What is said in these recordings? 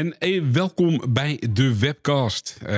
En eh, welkom bij de webcast. Uh,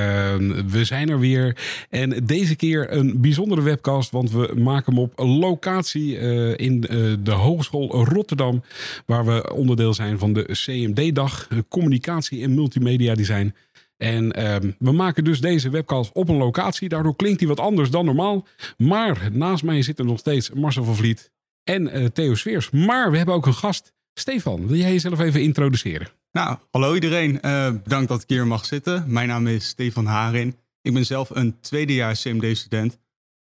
we zijn er weer. En deze keer een bijzondere webcast, want we maken hem op locatie uh, in uh, de Hogeschool Rotterdam. Waar we onderdeel zijn van de CMD-dag, Communicatie en Multimedia Design. En ehm, we maken dus deze webcast op een locatie. Daardoor klinkt hij wat anders dan normaal. Maar naast mij zitten nog steeds Marcel van Vliet en Theo Sveers. Maar we hebben ook een gast. Stefan, wil jij jezelf even introduceren? Nou, hallo iedereen. Uh, bedankt dat ik hier mag zitten. Mijn naam is Stefan Harin. Ik ben zelf een tweedejaars CMD-student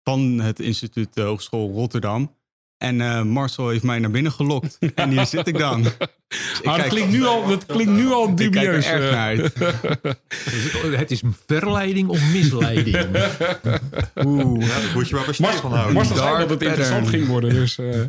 van het instituut de Hogeschool Rotterdam. En uh, Marcel heeft mij naar binnen gelokt. en hier zit ik dan. Dus maar dat, klinkt nu al, dat klinkt nu al dubieus. Ik kijk er erg naar uit. het is verleiding of misleiding. Oeh, nou, moet je maar bij Stefan houden. Marcel zei dat het interessant ging worden. Dus, uh...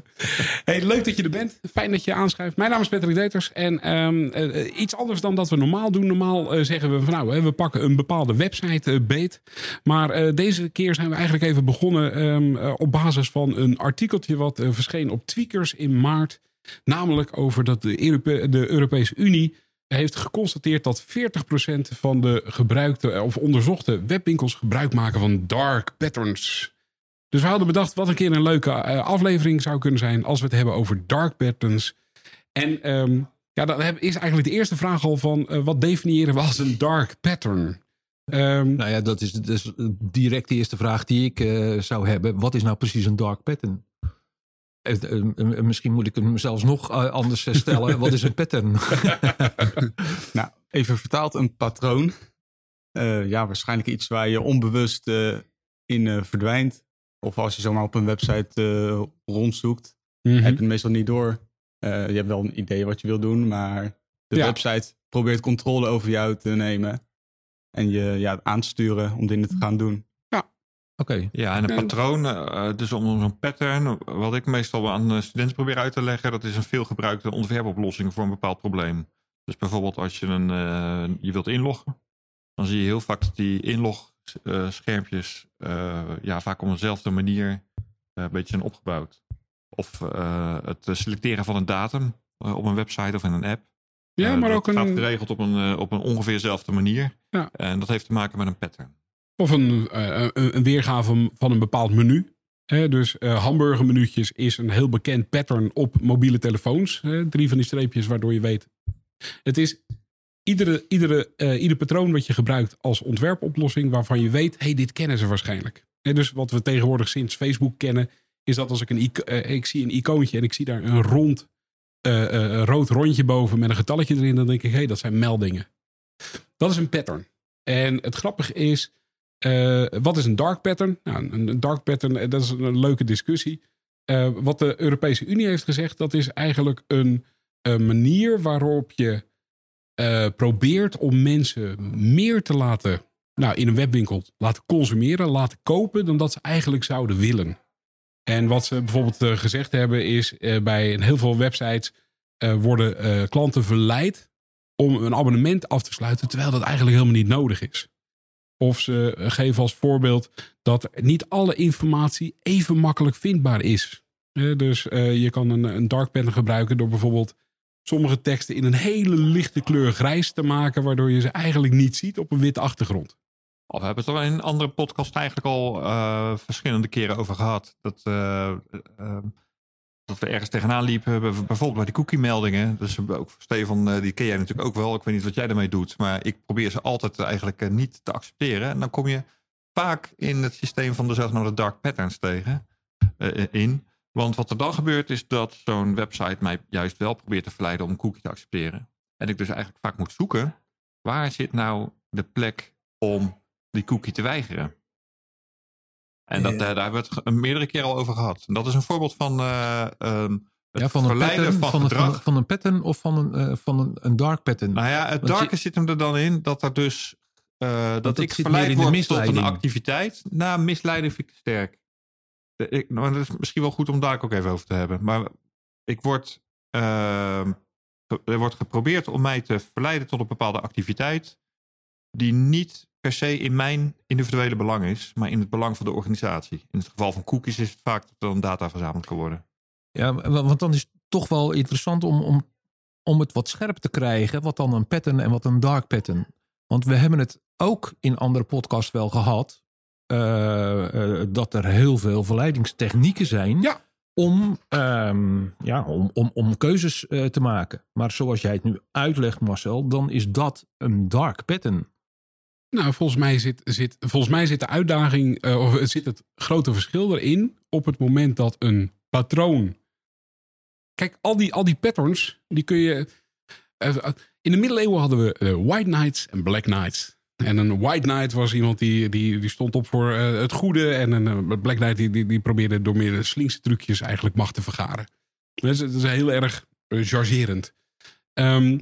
hey, leuk dat je er bent. Fijn dat je aanschuift. Mijn naam is Patrick Deters. En um, uh, iets anders dan dat we normaal doen. Normaal zeggen we van nou, we pakken een bepaalde website beet. Maar deze keer zijn we eigenlijk even begonnen um, op basis van een artikeltje wat verscheen op Tweakers in maart. Namelijk over dat de, de Europese Unie heeft geconstateerd dat 40% van de gebruikte of onderzochte webwinkels gebruik maken van dark patterns. Dus we hadden bedacht wat een keer een leuke aflevering zou kunnen zijn als we het hebben over dark patterns. En um, ja, dat is eigenlijk de eerste vraag al van uh, wat definiëren we als een dark pattern? Um, nou ja, dat is dus direct de eerste vraag die ik zou hebben. Wat is nou precies een dark pattern? Misschien moet ik hem zelfs nog anders stellen. Wat is een pattern? nou, even vertaald een patroon. Uh, ja, waarschijnlijk iets waar je onbewust uh, in uh, verdwijnt. Of als je zomaar op een website rondzoekt, mm -hmm. heb je het meestal niet door. je hebt wel een idee wat je wil doen, maar de ja. website probeert controle over jou te nemen. En je ja, aan te sturen om dingen te gaan doen. Oké. Ja, en een patroon, uh, dus om zo'n pattern, wat ik meestal aan studenten probeer uit te leggen, dat is een veelgebruikte ontwerpoplossing voor een bepaald probleem. Dus bijvoorbeeld als je, een, uh, je wilt inloggen, dan zie je heel vaak dat die inlogschermpjes uh, ja, vaak op dezelfde manier een beetje zijn opgebouwd. Of het selecteren van een datum op een website of in een app. Ja, maar ook gaat een... geregeld op een, op een ongeveer dezelfde manier. Ja. En dat heeft te maken met een pattern. Of een, uh, een weergave van een bepaald menu. Dus uh, hamburgermenuutjes is een heel bekend pattern op mobiele telefoons. Drie van die streepjes waardoor je weet. Het is iedere, iedere, ieder patroon wat je gebruikt als ontwerpoplossing waarvan je weet, hey, dit kennen ze waarschijnlijk. Hè, dus wat we tegenwoordig sinds Facebook kennen, is dat als ik een ik zie een icoontje en ik zie daar een rond rood rondje boven met een getalletje erin, dan denk ik, hé, hey, dat zijn meldingen. Dat is een pattern. En het grappige is, uh, wat is een dark pattern? Nou, een dark pattern, dat is een leuke discussie. Uh, wat de Europese Unie heeft gezegd, dat is eigenlijk een, manier waarop je probeert om mensen meer te laten, nou, in een webwinkel laten consumeren, laten kopen, dan dat ze eigenlijk zouden willen. En wat ze bijvoorbeeld gezegd hebben, is bij heel veel websites worden klanten verleid om een abonnement af te sluiten, terwijl dat eigenlijk helemaal niet nodig is. Of ze geven als voorbeeld dat niet alle informatie even makkelijk vindbaar is. dus uh, je kan een, een dark pattern gebruiken door bijvoorbeeld sommige teksten in een hele lichte kleur grijs te maken, waardoor je ze eigenlijk niet ziet op een witte achtergrond. Oh, we hebben het er in een andere podcast eigenlijk al uh, verschillende keren over gehad. Dat dat we ergens tegenaan liepen, bijvoorbeeld bij de cookie-meldingen. Dus ook Stefan, die ken jij natuurlijk ook wel. Ik weet niet wat jij daarmee doet, maar ik probeer ze altijd eigenlijk niet te accepteren. En dan kom je vaak in het systeem van de zogenaamde dark patterns tegen uh, in. Want wat er dan gebeurt is dat zo'n website mij juist wel probeert te verleiden om een cookie te accepteren. En ik dus eigenlijk vaak moet zoeken, waar zit nou de plek om die cookie te weigeren? En dat, uh, daar hebben we het meerdere keren al over gehad. En dat is een voorbeeld van uh, um, het ja, van verleiden pattern, van, van, gedrag. Van, een pattern of van een, uh, van een, een dark pattern? Nou ja, het darke je... zit hem er dan in dat er dus eh, dat, dat ik verleid meer in de word tot een activiteit. Nou, misleiding vind ik te sterk. De- ik, nou, dat is misschien wel goed om daar ook even over te hebben. Maar ik word, ehm, er wordt geprobeerd om mij te verleiden tot een bepaalde activiteit. die niet per se in mijn individuele belang is, maar in het belang van de organisatie. In het geval van cookies is het vaak dat er dan data verzameld kan worden. Ja, wa- want dan is het toch wel interessant om, om, om het wat scherp te krijgen. Wat dan een pattern en wat een dark pattern. Want we hebben het ook in andere podcasts wel gehad. eh, eh, dat er heel veel verleidingstechnieken zijn. Ja. Om, ehm, ja, om, om, om keuzes eh, te maken. Maar zoals jij het nu uitlegt, Marcel, dan is dat een dark pattern. Nou, volgens mij zit, zit, volgens mij zit de uitdaging, eh, of zit het grote verschil erin op het moment dat een patroon. Kijk, al die, al die patterns, die kun je. eh, in de middeleeuwen hadden we eh, white knights en black knights. En een white knight was iemand die, die, die stond op voor eh, het goede. En een eh, black knight die, die, die probeerde door meer slinkse trucjes eigenlijk macht te vergaren. Dat is, dat is heel erg eh, chargerend. Ehm,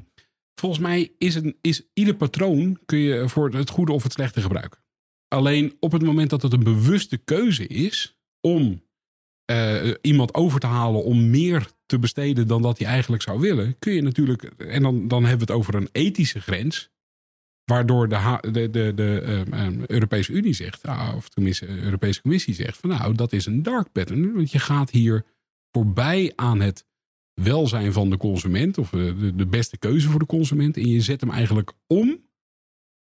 volgens mij is, een, is ieder patroon kun je voor het goede of het slechte gebruiken. Alleen op het moment dat het een bewuste keuze is om eh, iemand over te halen om meer te besteden dan dat hij eigenlijk zou willen, kun je natuurlijk, en dan, dan hebben we het over een ethische grens, waardoor de, de, de, de ehm, ehm, Europese Unie zegt, ah, of tenminste de Europese Commissie zegt, van nou, dat is een dark pattern, want je gaat hier voorbij aan het welzijn van de consument, of eh, de, de beste keuze voor de consument, en je zet hem eigenlijk om,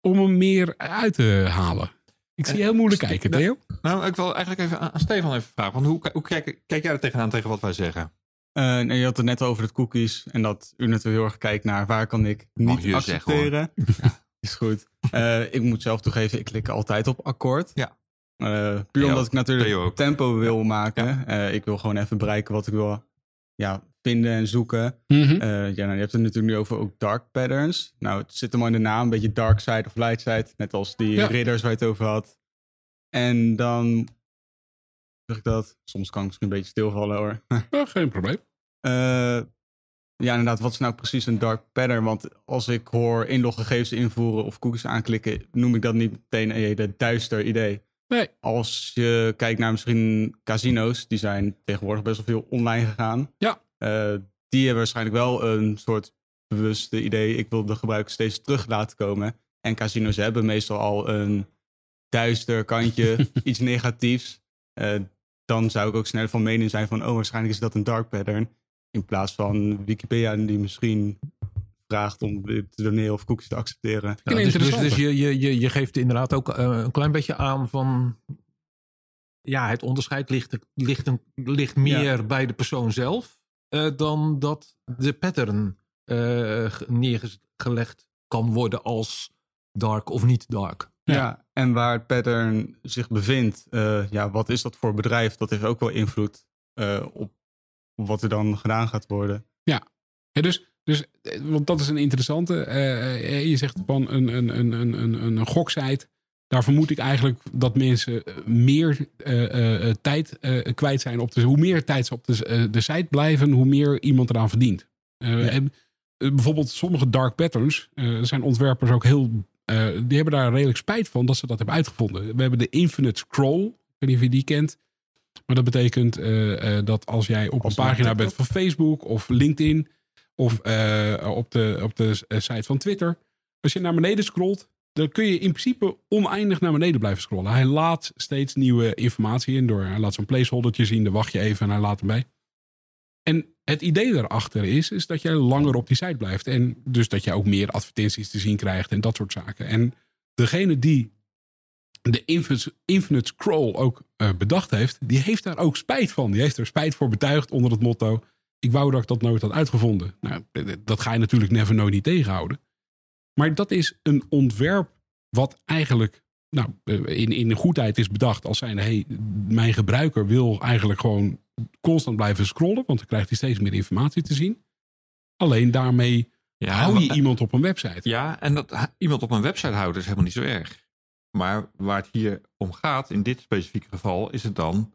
om hem meer uit te halen. Ik zie je heel moeilijk kijken, Theo. Nou, ik wil eigenlijk even aan Stefan even vragen. Want hoe, hoe kijk, kijk jij er tegenaan tegen wat wij zeggen? Eh, nee, je had het net over het cookies. En dat u natuurlijk heel erg kijkt naar waar kan ik niet je accepteren. ja, is goed. Eh, ik moet zelf toegeven, ik klik altijd op akkoord. Ja. Eh, puur Theo- omdat ik natuurlijk tempo wil maken. Eh, ik wil gewoon even bereiken wat ik wil ja, vinden en zoeken. Mhm. Eh, ja, nou, je hebt het natuurlijk nu over ook dark patterns. Nou, het zit hem al in de naam, een beetje dark side of light side. Net als die Ja. ridders waar je het over had. En dan zeg ik dat. Soms kan ik misschien een beetje stilvallen hoor. Ja, geen probleem. Eh, ja, inderdaad, wat is nou precies een dark pattern? Want als ik hoor inloggegevens invoeren of cookies aanklikken, noem ik dat niet meteen een duister idee. Nee. Als je kijkt naar misschien casino's, die zijn tegenwoordig best wel veel online gegaan. Ja. Eh, die hebben waarschijnlijk wel een soort bewuste idee. Ik wil de gebruiker steeds terug laten komen. En casino's hebben meestal al een duister kantje, iets negatiefs. Eh, dan zou ik ook sneller van mening zijn van, oh, waarschijnlijk is dat een dark pattern. In plaats van Wikipedia die misschien vraagt om te doneren of cookies te accepteren. Dus dus, dus je, je, je, je geeft inderdaad ook eh, een klein beetje aan van. Ja, het onderscheid ligt, ligt, een, ligt meer bij de persoon zelf. Eh, dan dat de pattern eh, ge- neergelegd kan worden als dark of niet dark. Ja. Ja. en waar het pattern zich bevindt, eh, ja, wat is dat voor bedrijf? Dat heeft ook wel invloed eh, op, op wat er dan gedaan gaat worden. Ja, dus, dus, eh, want dat is een interessante. je zegt van een, een, een, een, een, een goksite. Daar vermoed ik eigenlijk dat mensen eh, meer eh, eh, tijd kwijt zijn op de. Hoe meer tijd ze op de, de site blijven, hoe meer iemand eraan verdient. En, bijvoorbeeld sommige dark patterns. zijn ontwerpers ook heel. die hebben daar redelijk spijt van dat ze dat hebben uitgevonden. We hebben de Infinite Scroll. Ik weet niet of je die kent. Maar dat betekent dat als jij op Als een pagina bent van Facebook of LinkedIn of op, de, op de site van Twitter. Als je naar beneden scrolt, dan kun je in principe oneindig naar beneden blijven scrollen. Hij laat steeds nieuwe informatie in door. Hij laat zo'n placeholdertje zien, dan wacht je even en hij laat hem bij. En het idee daarachter is, is dat jij langer op die site blijft. En dus dat je ook meer advertenties te zien krijgt en dat soort zaken. En degene die de Infinite, Scroll ook eh, bedacht heeft, die heeft daar ook spijt van. Die heeft er spijt voor betuigd onder het motto: Ik wou dat ik dat nooit had uitgevonden. Nou, dat ga je natuurlijk never nooit niet tegenhouden. Maar dat is een ontwerp wat eigenlijk nou, eh, in, in de goedheid is bedacht als zijnde: hey, mijn gebruiker wil eigenlijk gewoon constant blijven scrollen, want dan krijgt hij steeds meer informatie te zien. Alleen daarmee Ja, hou je iemand op een website. Ja, en dat iemand op een website houden is helemaal niet zo erg. Maar waar het hier om gaat, in dit specifieke geval, is het dan...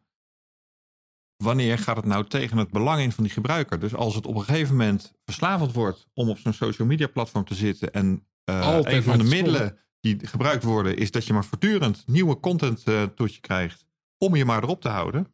Wanneer gaat het nou tegen het belang in van die gebruiker? Dus als het op een gegeven moment verslavend wordt om op zo'n social media platform te zitten en eh, een van de middelen die gebruikt worden, is dat je maar voortdurend nieuwe content eh, tot je krijgt om je maar erop te houden.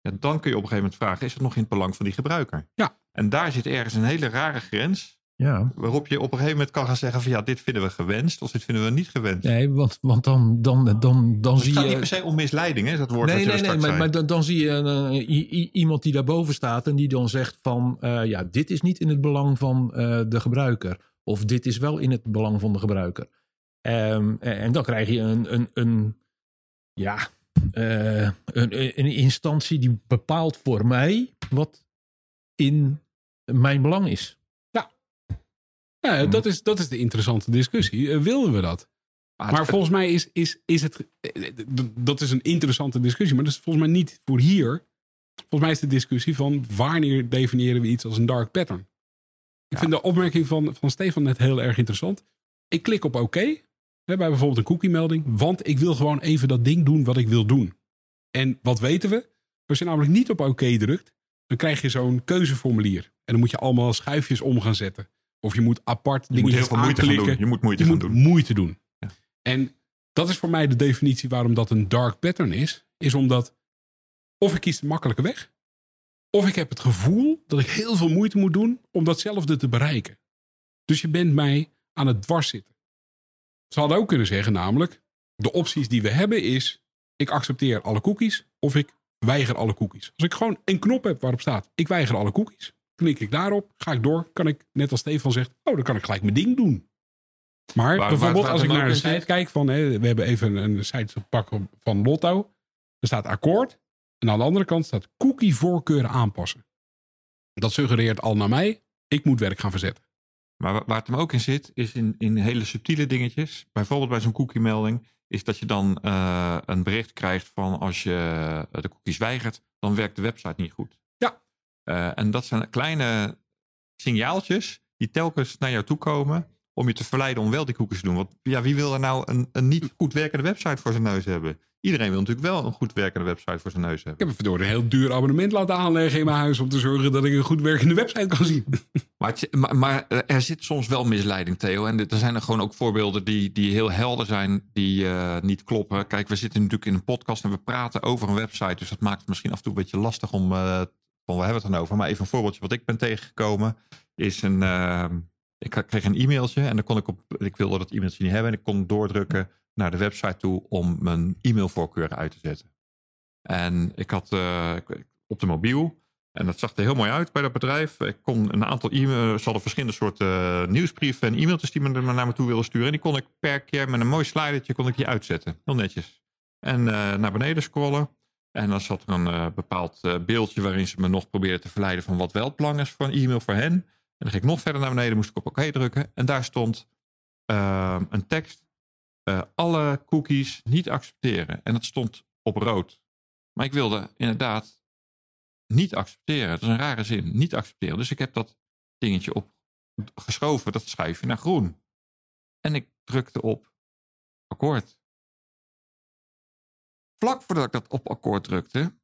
Ja, dan kun je op een gegeven moment vragen, is het nog in het belang van die gebruiker? Ja. En daar zit ergens een hele rare grens Ja, waarop je op een gegeven moment kan gaan zeggen van ja, dit vinden we gewenst of dit vinden we niet gewenst. nee, want, want dan, dan, dan, dan Dus zie het gaat je... niet per se om misleiding, hè, dat woord Nee, je nee, nee, maar, dan, dan zie je eh, iemand die daarboven staat en die dan zegt van, eh, ja, dit is niet in het belang van eh, de gebruiker. Of dit is wel in het belang van de gebruiker. Ehm, en en dan krijg je een, een, een ja, een, een instantie die bepaalt voor mij wat in mijn belang is. Ja, dat, is, dat is de interessante discussie. Eh, willen we dat? Maar volgens mij is, is, is het. eh, d- Dat is een interessante discussie, maar dat is volgens mij niet voor hier. Volgens mij is de discussie van wanneer definiëren we iets als een dark pattern. Ik Ja. vind de opmerking van, van Stefan net heel erg interessant. Ik klik op oké bij bijvoorbeeld een cookie melding, want ik wil gewoon even dat ding doen wat ik wil doen. En wat weten we? Als je namelijk niet op oké drukt, dan krijg je zo'n keuzeformulier. En dan moet je allemaal schuifjes om gaan zetten. Of je moet apart je moet heel veel moeite doen. Je moet moeite Je gaan moet doen. moeite doen. Ja. En dat is voor mij de definitie waarom dat een dark pattern is. Is omdat of ik kies de makkelijke weg. Of ik heb het gevoel dat ik heel veel moeite moet doen om datzelfde te bereiken. Dus je bent mij aan het dwars zitten. Ze hadden ook kunnen zeggen namelijk, de opties die we hebben is, ik accepteer alle cookies of ik weiger alle cookies. Als ik gewoon een knop heb waarop staat, ik weiger alle cookies, klik ik daarop, ga ik door, kan ik, net als Stefan zegt, oh, dan kan ik gelijk mijn ding doen. Maar waar bijvoorbeeld als ik naar zit? site kijk van, hè, we hebben even een, site gepakt van Lotto. Er staat akkoord en aan de andere kant staat cookie voorkeuren aanpassen. Dat suggereert al naar mij, ik moet werk gaan verzetten. Maar wa- waar het hem ook in zit, is in, in hele subtiele dingetjes. Bijvoorbeeld bij zo'n cookie-melding, is dat je dan eh, een bericht krijgt van als je eh, de cookies weigert, dan werkt de website niet goed. Ja. Eh, en dat zijn kleine signaaltjes die telkens naar jou toe komen om je te verleiden om wel die cookies te doen. Want ja, wie wil er nou een, een niet goed werkende website voor zijn neus hebben? Iedereen wil natuurlijk wel een goed werkende website voor zijn neus Ik hebben. heb een verdorie heel duur abonnement laten aanleggen in mijn huis om te zorgen dat ik een goed werkende website kan zien. Maar, het- maar, maar er zit soms wel misleiding, Theo. En er zijn er gewoon ook voorbeelden die, die heel helder zijn, die eh, niet kloppen. Kijk, we zitten natuurlijk in een podcast en we praten over een website. Dus dat maakt het misschien af en toe een beetje lastig om. eh van waar hebben we het dan over? Maar even een voorbeeldje wat ik ben tegengekomen. Is een. eh, ik kreeg een e-mailtje en dan kon ik op. Ik wilde dat e-mailtje niet hebben. En ik kon doordrukken naar de website toe om mijn e-mailvoorkeuren uit te zetten. En ik had ik- op de mobiel. En dat zag er heel mooi uit bij dat bedrijf. Ik kon een aantal e-mails, ze hadden verschillende soorten eh, nieuwsbrieven en e-mailtjes die me naar me toe wilden sturen. En die kon ik per keer met een mooi slidertje kon ik die uitzetten. Heel netjes. En eh, naar beneden scrollen. En dan zat er een eh, bepaald eh, beeldje waarin ze me nog probeerden te verleiden van wat wel het belang is voor een e-mail voor hen. En dan ging ik nog verder naar beneden, moest ik op oké drukken. En daar stond eh, een tekst. eh, alle cookies niet accepteren. En dat stond op rood. Maar ik wilde inderdaad niet accepteren. Dat is een rare zin. Niet accepteren. Dus ik heb dat dingetje op geschoven, dat schuifje naar groen. En ik drukte op akkoord. Vlak voordat ik dat op akkoord drukte,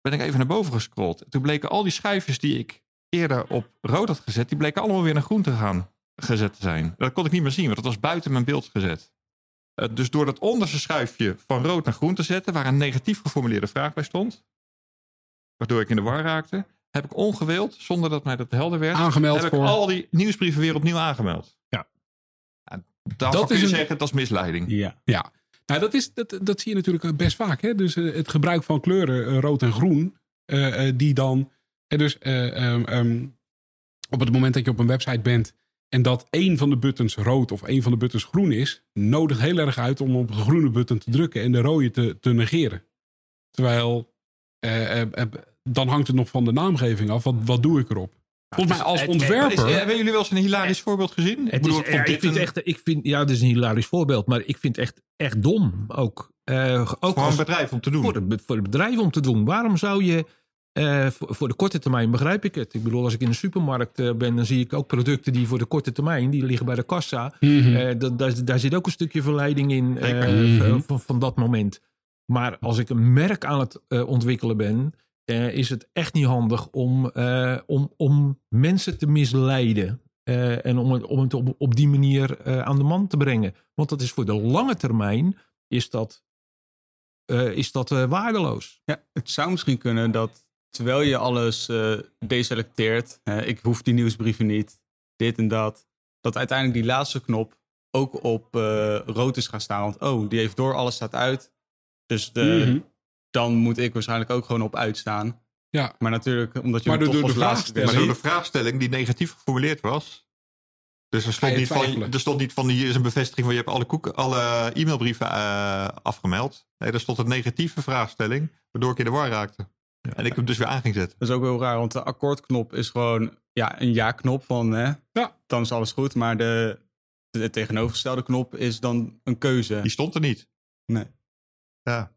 ben ik even naar boven gescrolld. Toen bleken al die schuifjes die ik eerder op rood had gezet, die bleken allemaal weer naar groen te gaan gezet te zijn. Dat kon ik niet meer zien, want dat was buiten mijn beeld gezet. Eh, dus door dat onderste schuifje van rood naar groen te zetten, waar een negatief geformuleerde vraag bij stond, waardoor ik in de war raakte, heb ik ongewild, zonder dat mij dat helder werd, Aangemeld heb ik voor. al die nieuwsbrieven weer opnieuw aangemeld. Ja. En daarvan Dat kun is je een- zeggen, dat is misleiding. Ja. Ja, nou, dat, is, dat, dat zie je natuurlijk eh, best vaak. Hè? Dus eh, het gebruik van kleuren eh, rood en groen, die dan. eh, dus eh, ehm, ehm, op het moment dat je op een website bent en dat één van de buttons rood of één van de buttons groen is, nodigt heel erg uit om op de groene button te drukken en de rode te, te negeren. Terwijl dan hangt het nog van de naamgeving af. Wat, wat doe ik erop? Volgens mij als het- het- ontwerper. is- hebben jullie wel eens een hilarisch voorbeeld gezien? Ik Het bedoel, is, ik vond ja, dit ik vind een- echt, ik vind, ja, dat is een hilarisch voorbeeld, maar ik vind het echt, echt dom ook. Eh, ook voor een als- bedrijf om te doen. voor, het, voor het bedrijf om te doen. Waarom zou je, eh, voor, voor de korte termijn begrijp ik het. Ik bedoel, als ik in de supermarkt eh, ben, dan zie ik ook producten die voor de korte termijn, die liggen bij de kassa. Mhm. Eh, da- daar, daar zit ook een stukje verleiding in eh. Mhm. van, van dat moment. Maar als ik een merk aan het eh, ontwikkelen ben, eh, is het echt niet handig om, eh, om, om mensen te misleiden. Eh, en om het, om het op, op die manier eh, aan de man te brengen. Want dat is voor de lange termijn is dat, eh, is dat waardeloos. Ja, het zou misschien kunnen dat terwijl je alles eh, deselecteert, hè, ik hoef die nieuwsbrieven niet, dit en dat, dat uiteindelijk die laatste knop ook op eh, rood is gaan staan. Want oh, die heeft door, alles staat uit. Dus de, Mhm. Dan moet ik waarschijnlijk ook gewoon op uitstaan. Ja. Maar natuurlijk, omdat je Maar door toch de als laatste vraagstelling- Maar door de vraagstelling die negatief geformuleerd was. Dus er stond, niet van, er stond niet van hier is een bevestiging van je hebt alle, koek, alle e-mailbrieven eh, afgemeld. Nee, er stond een negatieve vraagstelling, waardoor ik in de war raakte. En ik hem dus weer aan ging zetten. Dat is ook heel raar, want de akkoordknop is gewoon ja, een ja-knop van hè, Ja. dan is alles goed. Maar de, de tegenovergestelde knop is dan een keuze. Die stond er niet. Nee. Ja.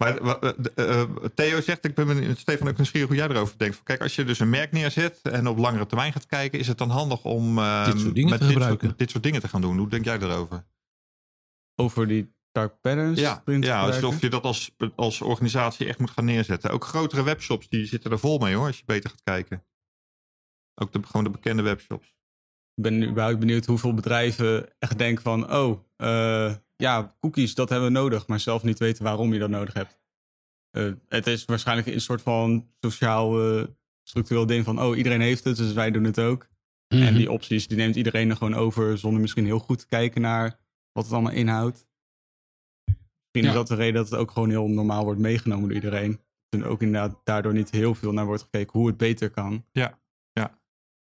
Maar wa- de- eh, Theo zegt, ik ben benieuwd, Stefan ook nieuwsgierig hoe jij erover denkt. Van, kijk, als je dus een merk neerzet en op langere termijn gaat kijken, is het dan handig om eh, Dit soort dingen met te dit gebruiken. Soort, dit soort dingen te gaan doen. Hoe denk jij daarover? Over die dark patterns. Ja, ja alsof je dat als, als organisatie echt moet gaan neerzetten. Ook grotere webshops die zitten er vol mee hoor, als je beter gaat kijken. Ook de, gewoon de bekende webshops. Ik ben überhaupt benieuwd hoeveel bedrijven echt denken van... oh, eh, ja, cookies, dat hebben we nodig. Maar zelf niet weten waarom je dat nodig hebt. Eh, het is waarschijnlijk een soort van sociaal eh, structureel ding van... oh, iedereen heeft het, dus wij doen het ook. Mhm. En die opties, die neemt iedereen er gewoon over... zonder misschien heel goed te kijken naar wat het allemaal inhoudt. Misschien Ja. is dat de reden dat het ook gewoon heel normaal wordt meegenomen door iedereen. En ook inderdaad daardoor niet heel veel naar wordt gekeken hoe het beter kan. Ja,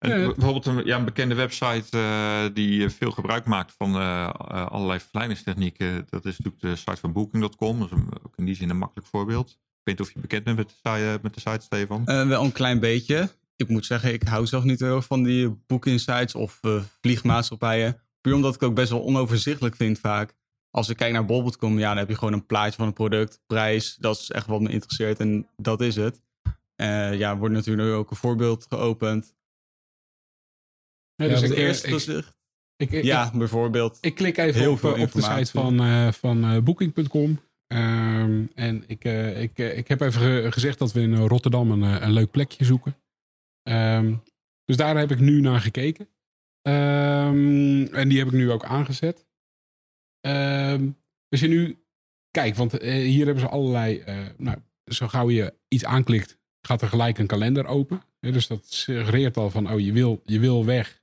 bijvoorbeeld een, ja, een bekende website eh, die eh, veel gebruik maakt van eh, allerlei verkleiningstechnieken. Dat is natuurlijk de site van Booking.com. Dat is een, ook in die zin een makkelijk voorbeeld. Ik weet niet of je bekend bent met de, site- met de site, Stefan. Wel een klein beetje. Ik moet zeggen, ik hou zelf niet heel erg van die boekinsights of eh, vliegmaatschappijen. Puur omdat ik het ook best wel onoverzichtelijk vind vaak. Als ik kijk naar Bobbelt.com, ja, dan heb je gewoon een plaatje van een product, prijs. Dat is echt wat me interesseert en dat is het. Ja, wordt natuurlijk ook een voorbeeld geopend. Ja, dus ik, het eerste ik, gezicht. ik, ik, Ja, bijvoorbeeld. Ik klik even Heel op, veel eh, op de site van, eh, van eh, Booking.com. Ehm, en ik, ik, ik heb even ge- gezegd dat we in Rotterdam een, een leuk plekje zoeken. Ehm, dus daar heb ik nu naar gekeken. Ehm, en die heb ik nu ook aangezet. Als je nu kijkt, want hier hebben ze allerlei. nou, zo gauw je iets aanklikt, gaat er gelijk een kalender open. Dus dat suggereert al van, oh, je wil, je wil weg.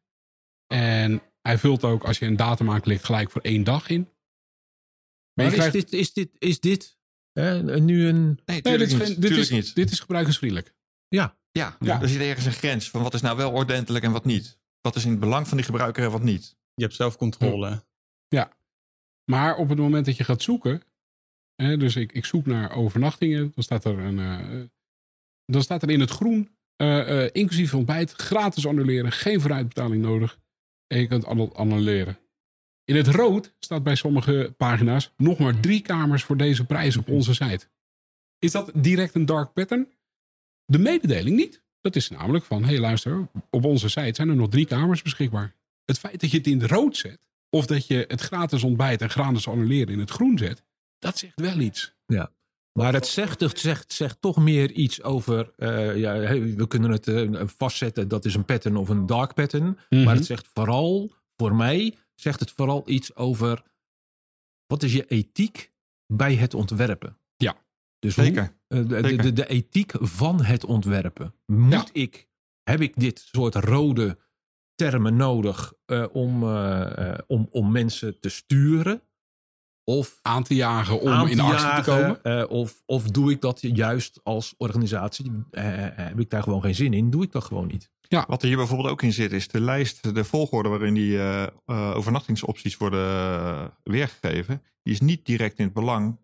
En hij vult ook, als je een datum aanklikt, gelijk voor één dag in. Maar is, krijgt, dit, is dit, is dit hè, nu een... Nee, dit, is geen- dit, is, niet. dit is gebruikersvriendelijk. Ja, Ja, Ja. er zit ergens een grens van wat is nou wel ordentelijk en wat niet. Wat is in het belang van die gebruiker en wat niet. Je hebt zelf controle. Maar op het moment dat je gaat zoeken, hè, dus ik, ik zoek naar overnachtingen, dan staat er, een, eh, dan staat er in het groen, eh, eh, inclusief ontbijt, gratis annuleren, geen vooruitbetaling nodig. En je kunt annu- annuleren. In het rood staat bij sommige pagina's nog maar drie kamers voor deze prijs op onze site. Is dat direct een dark pattern? De mededeling niet. Dat is namelijk van, hé hey, luister, op onze site zijn er nog drie kamers beschikbaar. Het feit dat je het in het rood zet, of dat je het gratis ontbijt en gratis annuleren in het groen zet, dat zegt wel iets. Maar het zegt, het zegt, zegt toch meer iets over... eh, ja, we kunnen het eh, vastzetten, dat is een pattern of een dark pattern. Mhm. Maar het zegt vooral, voor mij, zegt het vooral iets over... wat is je ethiek bij het ontwerpen? Ja, dus hoe- Zeker. Eh, de, Zeker. de, de ethiek van het ontwerpen. Moet Ja. ik, heb ik dit soort rode termen nodig eh, om, om, om mensen te sturen? Of Aan te jagen om te in actie jagen, te komen. eh, of, of doe ik dat juist als organisatie? Eh, eh, heb ik daar gewoon geen zin in? Doe ik dat gewoon niet? Wat er hier bijvoorbeeld ook in zit, is de lijst, de volgorde waarin die eh, eh, overnachtingsopties worden weergegeven. Die is niet direct in het belang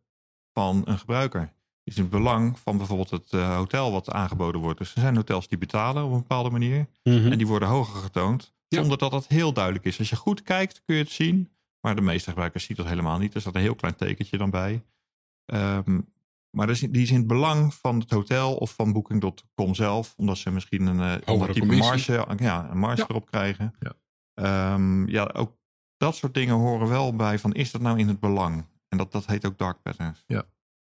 van een gebruiker. Die is in het belang van bijvoorbeeld het hotel wat aangeboden wordt. Dus er zijn hotels die betalen op een bepaalde manier. Mhm. En die worden hoger getoond. Ja. Zonder dat dat heel duidelijk is. Als je goed kijkt kun je het zien. Maar de meeste gebruikers zien dat helemaal niet. Er staat een heel klein tekentje dan bij. Ehm, maar dat is- die is in het belang van het hotel of van Booking.com zelf. Omdat ze misschien een eh type commissie. marge, ja, een marge Ja. erop krijgen. Ja. Ehm, ja, ook dat soort dingen horen wel bij van is dat nou in het belang? En dat, dat heet ook dark patterns.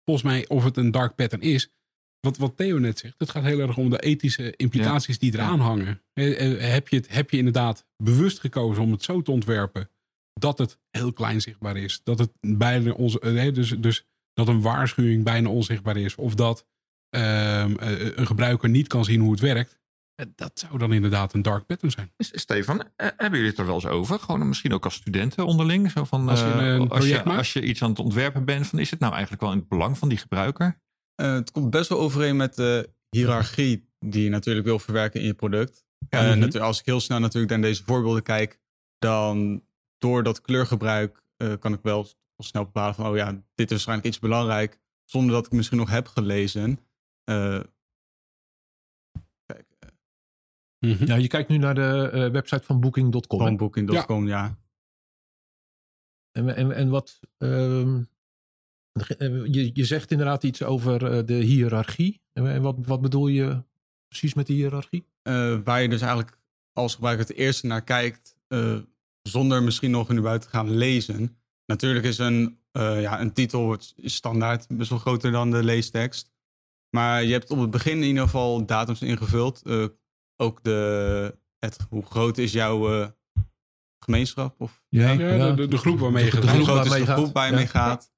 Volgens mij, of het een dark pattern is, wat, wat Theo net zegt, het gaat heel erg om de ethische implicaties die eraan hangen. Eh, eh, Heb je, het, heb je inderdaad bewust gekozen om het zo te ontwerpen dat het heel klein zichtbaar is? Dat het bijna onze, eh, dus, dus dat een waarschuwing bijna onzichtbaar is, of dat ehm, eh, een gebruiker niet kan zien hoe het werkt. Eh, Dat zou dan inderdaad een dark pattern zijn. Stefan, eh, hebben jullie het er wel eens over? Gewoon misschien ook als studenten onderling. Zo van, Als je eh, een als, project je, maakt? als je iets aan het ontwerpen bent, van, is het nou eigenlijk wel in het belang van die gebruiker? Eh, het komt best wel overeen met de hiërarchie die je natuurlijk wil verwerken in je product. Ja, Eh, mhm. als ik heel snel natuurlijk naar deze voorbeelden kijk, dan door dat kleurgebruik eh, kan ik wel snel bepalen van, oh ja, dit is waarschijnlijk iets belangrijk, zonder dat ik misschien nog heb gelezen. Eh, kijk, eh, Mhm. Ja, je kijkt nu naar de eh, website van Booking.com. van Booking.com, ja. En, en, en wat. ehm, eh, je, je zegt inderdaad iets over eh, de hiërarchie. En, wat, wat bedoel je precies met de hiërarchie? Eh, waar je dus eigenlijk als gebruiker het eerste naar kijkt, eh, zonder misschien nog in buiten te gaan lezen. Natuurlijk is een, eh, ja, een titel standaard best wel groter dan de leestekst. Maar je hebt op het begin in ieder geval datums ingevuld. Eh, ook de, het, hoe groot is jouw eh, gemeenschap? Of Ja, Ja, de- de- de groep waarmee je de, gaat. hoe groep groot is de groep waar je Ja. mee gaat?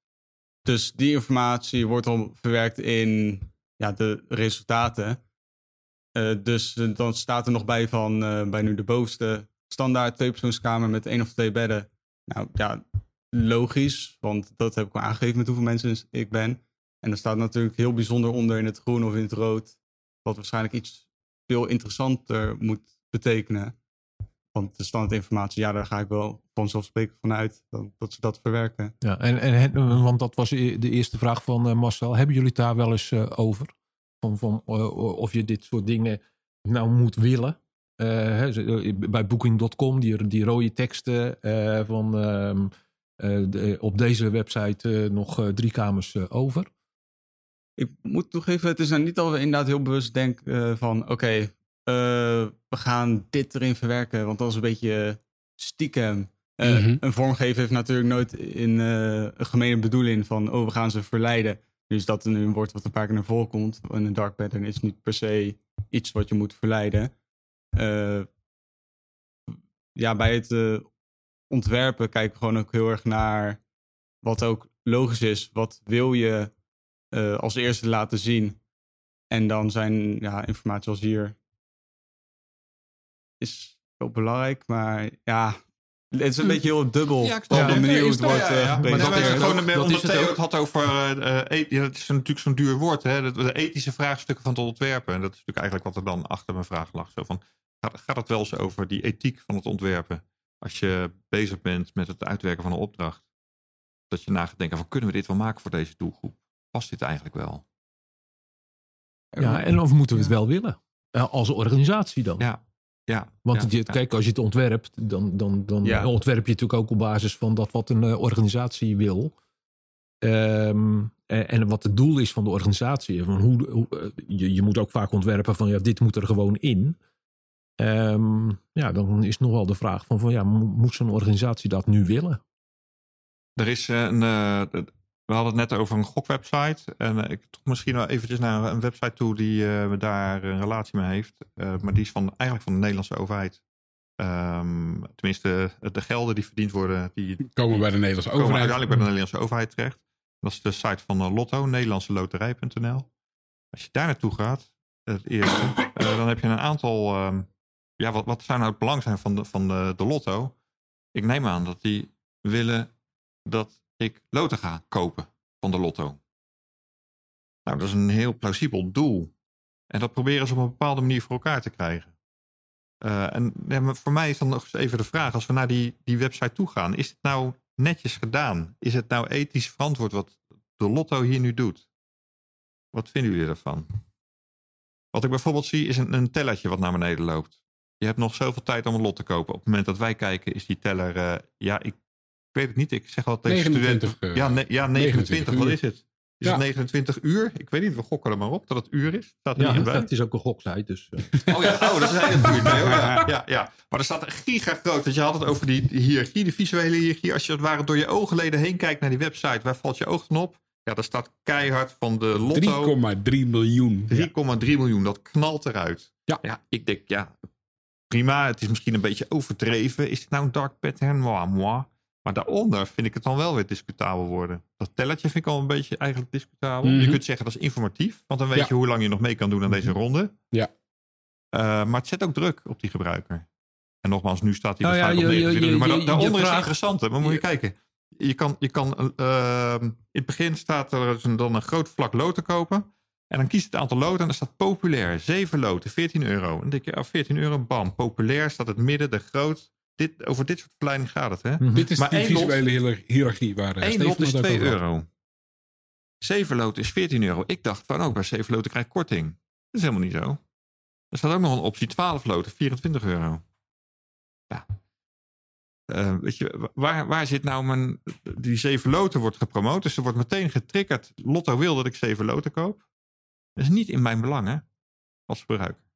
Dus die informatie wordt dan verwerkt in ja, de resultaten. Eh, dus dan staat er nog bij van eh, bij nu de bovenste standaard tweepersoonskamer met één of twee bedden. Nou ja, logisch, want dat heb ik al aangegeven met hoeveel mensen ik ben. En er staat natuurlijk heel bijzonder onder in het groen of in het rood, wat waarschijnlijk iets veel interessanter moet betekenen. Want de standaardinformatie, ja, daar ga ik wel vanzelfsprekend vanuit dat, dat ze dat verwerken. Ja, en, en, het- want dat was de eerste vraag van eh, Marcel. Hebben jullie het daar wel eens eh, over? Van, van, eh, of je dit soort dingen nou moet willen? Eh, eh, bij Booking.com, die, die rode teksten eh, van ehm, eh, de- op deze website eh, nog drie kamers over. Ik moet toegeven, het is nou niet dat we inderdaad heel bewust denken eh, van... oké, eh, we gaan dit erin verwerken, want dat is een beetje stiekem. Eh, Mhm. Een vormgever heeft natuurlijk nooit in, eh, een gemene bedoeling van... oh, we gaan ze verleiden. Dus dat nu een woord wat een paar keer naar voren komt. En een dark pattern is niet per se iets wat je moet verleiden. Eh, ja, bij het eh, ontwerpen kijken we gewoon ook heel erg naar wat ook logisch is. Wat wil je eh, als eerste laten zien? En dan zijn ja, informatie als hier is wel belangrijk, maar ja, het is een beetje heel dubbel Ja, ik op snap de het. manier hoe Is het wordt ja, ja, eh, ja. Maar gepresenteerd. dat is gewoon Dat een, omdat het Theo het had over. eh, eh, et- ja, dat is natuurlijk zo'n duur woord, hè? dat- De ethische vraagstukken van het ontwerpen. En dat is natuurlijk eigenlijk wat er dan achter mijn vraag lag. Zo van, gaat, gaat het wel eens over die ethiek van het ontwerpen? Als je bezig bent met het uitwerken van een opdracht. Dat je na gaat denken: van, kunnen we dit wel maken voor deze doelgroep? Past dit eigenlijk wel? Ja, en of moeten we het wel willen? Eh, als organisatie dan? Ja, ja. Want ja, je, kijk, als je het ontwerpt, dan, dan, dan Ja. ontwerp je natuurlijk ook op basis van dat wat een eh, organisatie wil. Ehm, en, en wat het doel is van de organisatie. Van hoe, hoe, eh, je, je moet ook vaak ontwerpen van ja, dit moet er gewoon in. Ehm, ja, dan is nog wel de vraag van, van ja, mo- moet zo'n organisatie dat nu willen? Er is een. eh, we hadden het net over een gokwebsite. En eh, ik toch misschien wel eventjes naar een website toe die eh, daar een relatie mee heeft. Eh, maar die is van, eigenlijk van de Nederlandse overheid. Ehm, tenminste, de gelden die verdiend worden, die Komen bij de Nederlandse komen overheid. uiteindelijk bij de Nederlandse overheid terecht. Dat is de site van Lotto, nederlandseloterij.nl. Als je daar naartoe gaat, het eerste, dan heb je een aantal. ehm, ja, wat, wat zou nou het belang zijn van de, van de, de Lotto? Ik neem aan dat die willen dat ik loten ga kopen van de Lotto. Nou, dat is een heel plausibel doel. En dat proberen ze op een bepaalde manier voor elkaar te krijgen. Eh, en ja, voor mij is dan nog eens even de vraag: als we naar die, die website toe gaan, is het nou netjes gedaan? Is het nou ethisch verantwoord wat de Lotto hier nu doet? Wat vinden jullie ervan? Wat ik bijvoorbeeld zie is een, een tellertje wat naar beneden loopt. Je hebt nog zoveel tijd om een lot te kopen. Op het moment dat wij kijken is die teller, eh, ja, ik weet het niet. Ik zeg wel tegen 29, studenten. eh, ja, ne- ja, 29, 29 wat is het? Is Ja. het 29 uur? Ik weet niet, we gokken er maar op dat het uur is. Staat er Ja, niet bij. het is ook een goksite. Dus, eh. Oh ja, oh, dat is hoor. Ja, ja, ja. Maar er staat een giga groot. Dat je had het over die, die hiërarchie, de visuele hiërarchie. Als je het ware door je oogleden heen kijkt naar die website, waar valt je oog dan op? Ja, daar staat keihard van de lotto 3,3 miljoen. 3,3 miljoen. Dat knalt eruit. Ja. ja. Ik denk, ja, prima. Het is misschien een beetje overdreven. Is het nou een dark pattern? Moi, moi. Maar daaronder vind ik het dan wel weer discutabel worden. Dat tellertje vind ik al een beetje eigenlijk discutabel. Mhm. Je kunt zeggen dat is informatief. Want dan weet Ja. je hoe lang je nog mee kan doen aan deze ronde. Ja. Eh, maar het zet ook druk op die gebruiker. En nogmaals, nu staat hij ja, waarschijnlijk je- op je- 29 je- Maar je- daaronder is het vraagt- interessant. hè. Maar moet je kijken. Je kan, je kan eh, in het begin staat er dus dan een groot vlak loten kopen. En dan kiest het aantal loten en dan staat populair. 7 loten, 14 euro. En dan denk je, oh, 14 euro, bam. Populair staat het midden, de groot. Dit, over dit soort verleiding gaat het, hè? Mhm. Dit is Maar die lot- visuele hier- hiërarchie waar eh, Eén Steven lot is het ook 2 over had. euro. 7 loten is 14 euro. Ik dacht van ook bij 7 loten krijg ik korting. Dat is helemaal niet zo. Er staat ook nog een optie 12 loten, 24 euro. Ja. Eh, weet je, waar, waar zit nou mijn... Die 7 loten wordt gepromoot, dus er wordt meteen getriggerd. Lotto wil dat ik 7 loten koop. Dat is niet in mijn belang, hè? Als gebruiker.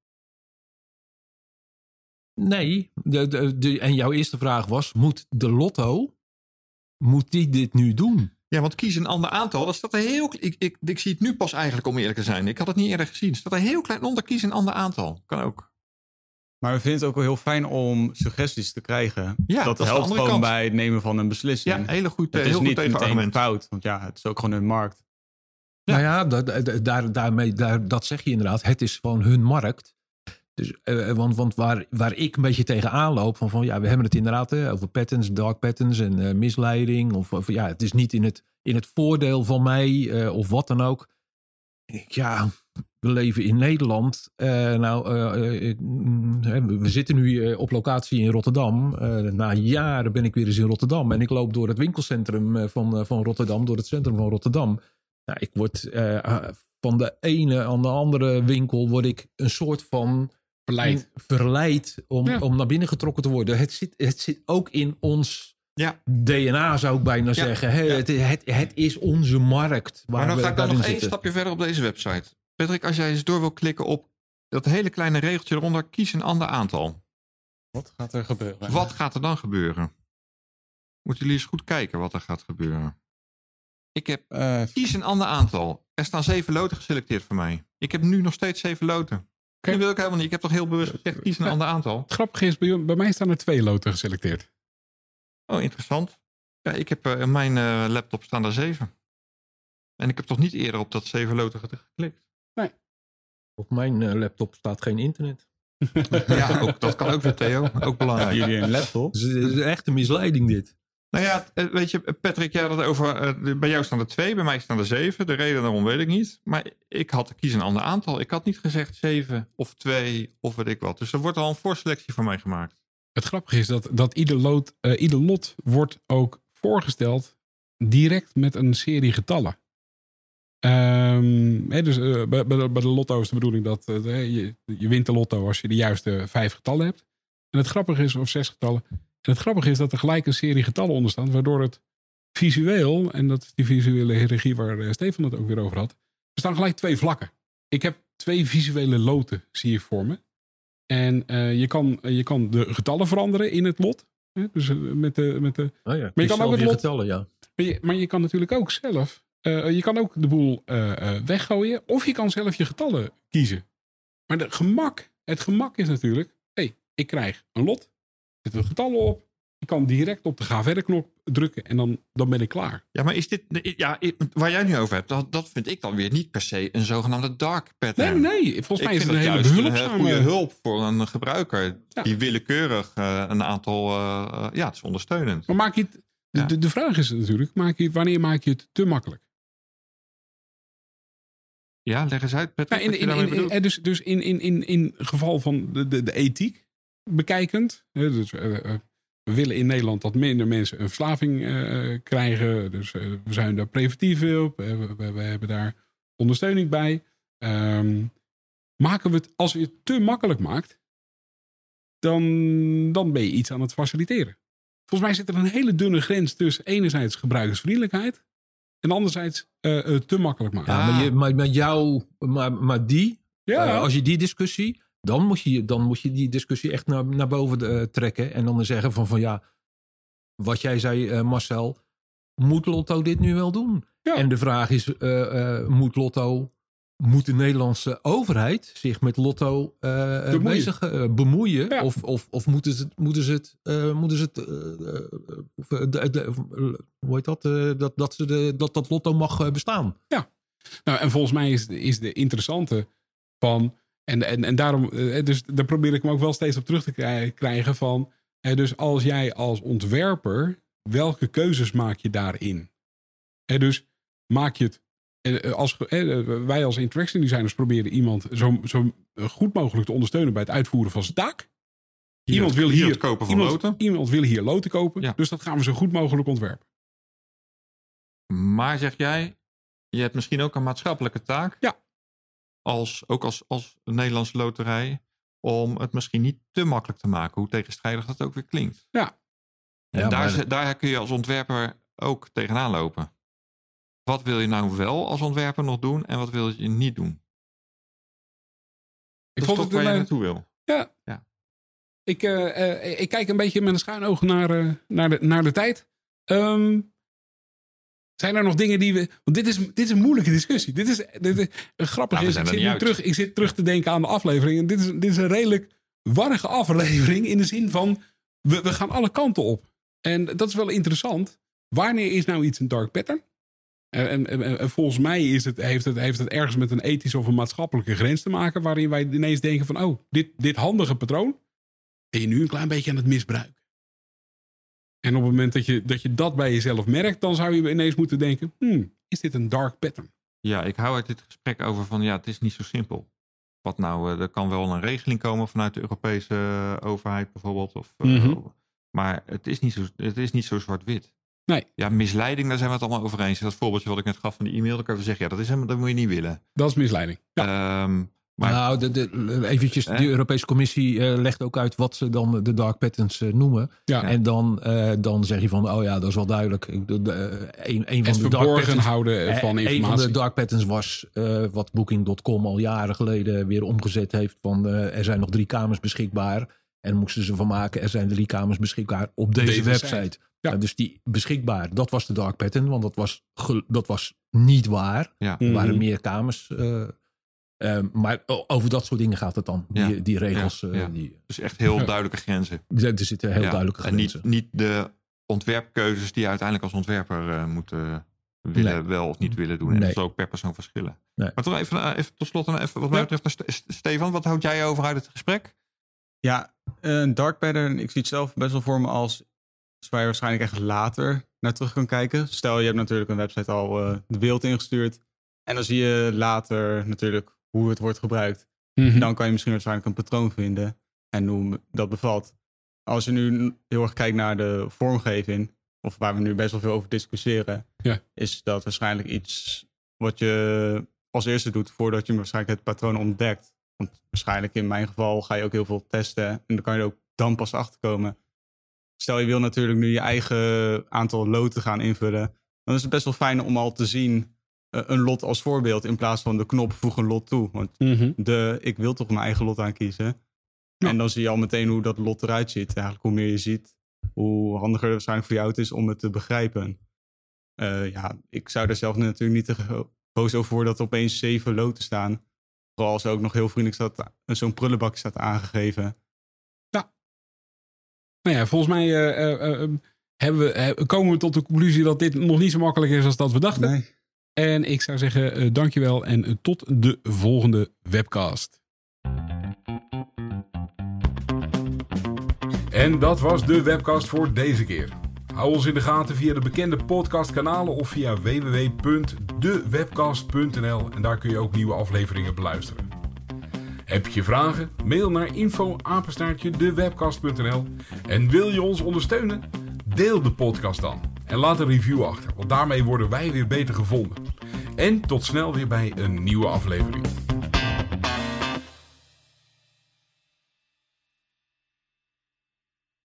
Nee, de, de, de- en jouw eerste vraag was: moet de lotto, moet die dit nu doen? Ja, want kies een ander aantal. Dat staat er heel. Ik, ik, ik zie het nu pas eigenlijk om eerlijk te zijn. Ik had het niet eerder gezien. Er staat er heel klein onder. Kies een ander aantal. Kan ook. Maar we vinden het ook wel heel fijn om suggesties te krijgen. Ja, dat helpt gewoon kant. bij het nemen van een beslissing. Ja, hele goed, het heel is goed niet meteen tegenargument. fout, want ja, het is ook gewoon hun markt. Nou ja, da- daar, daarmee, daar, dat zeg je inderdaad. Het is gewoon hun markt. Dus, eh, want want waar, waar ik een beetje tegenaan loop, van, van ja, we hebben het inderdaad hè, over patterns, dark patterns en eh, misleiding. Of, of ja, het is niet in het, in het voordeel van mij eh, of wat dan ook. Ja, we leven in Nederland. Eh, nou, eh, eh, mm, we zitten nu eh, op locatie in Rotterdam. Eh, na jaren ben ik weer eens in Rotterdam. En ik loop door het winkelcentrum eh, van, eh, van Rotterdam, door het centrum van Rotterdam. Nou, ik word eh, van de ene aan de andere winkel word ik een soort van Verleid. verleid om, Ja. om naar binnen getrokken te worden. Het zit, het zit ook in ons Ja, DNA, zou ik bijna zeggen. Het, het, het is onze markt. Waar maar dan we ga ik dan nog één stapje verder op deze website. Patrick, als jij eens door wil klikken op dat hele kleine regeltje eronder, kies een ander aantal. Wat gaat er gebeuren? Wat gaat er dan gebeuren? Moeten jullie eens goed kijken wat er gaat gebeuren. Ik heb Eh, kies een ander aantal. Er staan zeven loten geselecteerd voor mij. Ik heb nu nog steeds zeven loten. Dat wil ik helemaal niet. Ik heb toch heel bewust gezegd, kies een ander aantal. Het grappige is, bij, bij mij staan er twee loten geselecteerd. Oh, interessant. Ja, ik heb eh, in mijn eh, laptop staan er zeven. En ik heb toch niet eerder op dat zeven loten ge- geklikt. Op mijn eh, laptop staat geen internet. Ja, ook, dat kan ook weer, Theo. Ook belangrijk. jullie een laptop? Dus het is echt een misleiding dit. Nou ja, weet je, Patrick, had het over. eh, bij jou staan er twee, bij mij staan er zeven. De reden daarom weet ik niet. Maar ik had kies een ander aantal. Ik had niet gezegd zeven of twee of weet ik wat. Dus er wordt al een voorselectie voor mij gemaakt. Het grappige is dat, dat ieder, lot, eh, ieder lot wordt ook voorgesteld direct met een serie getallen. Hè, dus eh, bij, de, bij de lotto is de bedoeling dat je, je wint de lotto als je de juiste vijf getallen hebt. En het grappige is, of zes getallen. En het grappige is dat er gelijk een serie getallen onder staan, waardoor het visueel, en dat is die visuele hiërarchie waar eh, Stefan het ook weer over had, er staan gelijk twee vlakken. Ik heb twee visuele loten, zie ik voor me. En eh, je, kan, je kan de getallen veranderen in het lot. Hè? Dus eh, met de, met de, Oh ja, kan ook het lot- getallen, ja. maar, je, maar je kan natuurlijk ook zelf. eh, je kan ook de boel eh, eh, weggooien. Of je kan zelf je getallen kiezen. Maar de gemak, het gemak is natuurlijk. Hé, hey, ik krijg een lot. Er zitten getallen op. Ik kan direct op de ga verder knop drukken. En dan, dan ben ik klaar. Ja, maar is dit. Ja, waar jij nu over hebt, dat, dat vind ik dan weer niet per se een zogenaamde dark Nee, pattern. nee. Volgens mij ik is het een hele behulpzame... goede hulp voor een gebruiker. Ja. Die willekeurig eh, een aantal. eh, ja, het is ondersteunend. Maar maak je het... De, Ja. de, de vraag is natuurlijk, maak je, wanneer maak je het te makkelijk? Ja, leg eens uit, Patrick. Nou, in, wat je in, in, dus dus in, in, in, in geval van de, de, de ethiek bekijkend. hè, Dus, eh, eh, we willen in Nederland dat minder mensen een verslaving eh, krijgen. Dus eh, we zijn daar preventief op. eh, We, we, we hebben daar ondersteuning bij. Ehm, maken we het, als je het te makkelijk maakt, dan, dan ben je iets aan het faciliteren. Volgens mij zit er een hele dunne grens tussen enerzijds gebruikersvriendelijkheid en anderzijds eh, eh, te makkelijk maken. Ja, Ah. maar, je, maar, maar jou, maar, maar die, Ja, eh, als je die discussie, dan moet je, dan moet je die discussie echt naar, naar boven eh, trekken. En dan zeggen van, van ja, wat jij zei eh, Marcel, moet Lotto dit nu wel doen? Ja. En de vraag is, eh, moet Lotto, moet de Nederlandse overheid zich met Lotto Bemoeien. bezig bemoeien? Ja. Of, of, of moeten ze, moeten ze het, moeten ze het of, de, de- of, eh, hoe heet dat, dat, dat, ze de, dat, dat Lotto mag bestaan? Nou, en volgens mij is, is de interessante van. En, en, en daarom, eh, dus daar probeer ik me ook wel steeds op terug te krij- krijgen van. eh, Dus als jij als ontwerper, welke keuzes maak je daarin? Eh, Dus maak je het. eh, Als, eh, wij als interaction designers proberen iemand zo, zo goed mogelijk te ondersteunen bij het uitvoeren van zijn taak. Iemand wil hier kopen van iemand, loten. Iemand wil hier loten kopen. Ja. Dus dat gaan we zo goed mogelijk ontwerpen. Maar zeg jij, je hebt misschien ook een maatschappelijke taak. Ja. Als, ook als, als Nederlandse loterij. Om het misschien niet te makkelijk te maken. Hoe tegenstrijdig dat ook weer klinkt. Ja. En Ja, daar, maar- daar kun je als ontwerper ook tegenaan lopen. Wat wil je nou wel als ontwerper nog doen en wat wil je niet doen? Ik Dat is vond toch het waar je naartoe wil. Ik, eh, eh, ik kijk een beetje met een schuin oog naar, eh, naar, de, naar de tijd. Ehm, zijn er nog dingen die we. Want dit is, dit is een moeilijke discussie. Dit is, dit is eh, grappig. We is, ik, zit nu terug, ik zit terug te denken aan de aflevering. En dit is, dit is een redelijk warrige aflevering. In de zin van. We, we gaan alle kanten op. En dat is wel interessant. Wanneer is nou iets een dark pattern? En, en, en- en volgens mij is het, heeft, het, heeft het ergens met een ethische of een maatschappelijke grens te maken. Waarin wij ineens denken van. Oh, dit, dit handige patroon ben je nu een klein beetje aan het misbruiken. En op het moment dat je dat, je dat bij jezelf merkt, dan zou je ineens moeten denken: hmm, is dit een dark pattern? Ja, ik hou uit dit gesprek over van ja, het is niet zo simpel. Wat nou, eh, er kan wel een regeling komen vanuit de Europese eh, overheid bijvoorbeeld. Of, eh, Mhm. Maar het is niet zo, het is niet zo zwart-wit. Nee. Ja, misleiding, daar zijn we het allemaal over eens. Dat voorbeeldje wat ik net gaf van die e-mail, dan kan je zeggen, ja, dat, is helemaal, dat moet je niet willen. Dat is misleiding. Ja, Ehm, maar nou, de, de, eventjes, Hè? de Europese Commissie eh, legt ook uit wat ze dan de dark patterns eh, noemen. ja. En dan, eh, dan zeg je van, oh ja, dat is wel duidelijk. Ik- de- de- een, een het van de dark verborgen patterns houden van Een van informatie. de dark patterns was eh, wat Booking.com al jaren geleden weer omgezet heeft. Van eh, er zijn nog drie kamers beschikbaar. En moesten ze van maken, er zijn drie kamers beschikbaar op deze, Deze website. Ja. Dus die beschikbaar, dat was de dark pattern. Want dat was, dat was niet waar. ja, Er waren Mhm. meer kamers. Eh, eh, maar over dat soort dingen gaat het dan. Die, Ja. die regels, Ja, eh, ja. Die, dus echt heel duidelijke grenzen. er zitten heel Ja, duidelijke En grenzen. niet, niet de ontwerpkeuzes die je uiteindelijk als ontwerper eh, moet eh, willen, Nee. wel of niet willen doen. En Nee. dat zal ook per persoon verschillen. Nee. Maar toch even, even tot slot, en even, wat mij Ja. betreft, Stefan, wat houd jij over uit het gesprek? Ja, een dark pattern, ik zie het zelf best wel voor me als waar je waarschijnlijk echt later naar terug kan kijken. Stel, je hebt natuurlijk een website al eh, de wereld ingestuurd. En dan zie je later natuurlijk hoe het wordt gebruikt. Mhm. Dan kan je misschien waarschijnlijk een patroon vinden en hoe dat bevalt. Als je nu heel erg kijkt naar de vormgeving, of waar we nu best wel veel over discussiëren, Ja. is dat waarschijnlijk iets wat je als eerste doet voordat je waarschijnlijk het patroon ontdekt. Want waarschijnlijk in mijn geval ga je ook heel veel testen en dan kan je er ook dan pas achter komen. Stel je wil natuurlijk nu je eigen aantal loten gaan invullen, dan is het best wel fijn om al te zien een lot als voorbeeld in plaats van de knop voeg een lot toe. Want Mhm. de ik wil toch mijn eigen lot aankiezen. Ja. En dan zie je al meteen hoe dat lot eruit ziet. Eigenlijk hoe meer je ziet, hoe handiger het waarschijnlijk voor jou het is om het te begrijpen. Eh, ja, ik zou er zelf natuurlijk niet te boos over worden dat er opeens zeven loten staan. Vooral als er ook nog heel vriendelijk staat, zo'n prullenbak staat aangegeven. Nou ja, volgens mij eh, eh, eh, hebben we, eh, komen we tot de conclusie dat dit nog niet zo makkelijk is als dat we dachten. Nee. En ik zou zeggen, eh, dankjewel en eh, tot de volgende webcast. En dat was de webcast voor deze keer. Hou ons in de gaten via de bekende podcastkanalen of via www.dewebcast.nl en daar kun je ook nieuwe afleveringen beluisteren. Heb je vragen? Mail naar info dewebcast.nl en wil je ons ondersteunen? Deel de podcast dan en laat een review achter, want daarmee worden wij weer beter gevonden. En tot snel weer bij een nieuwe aflevering.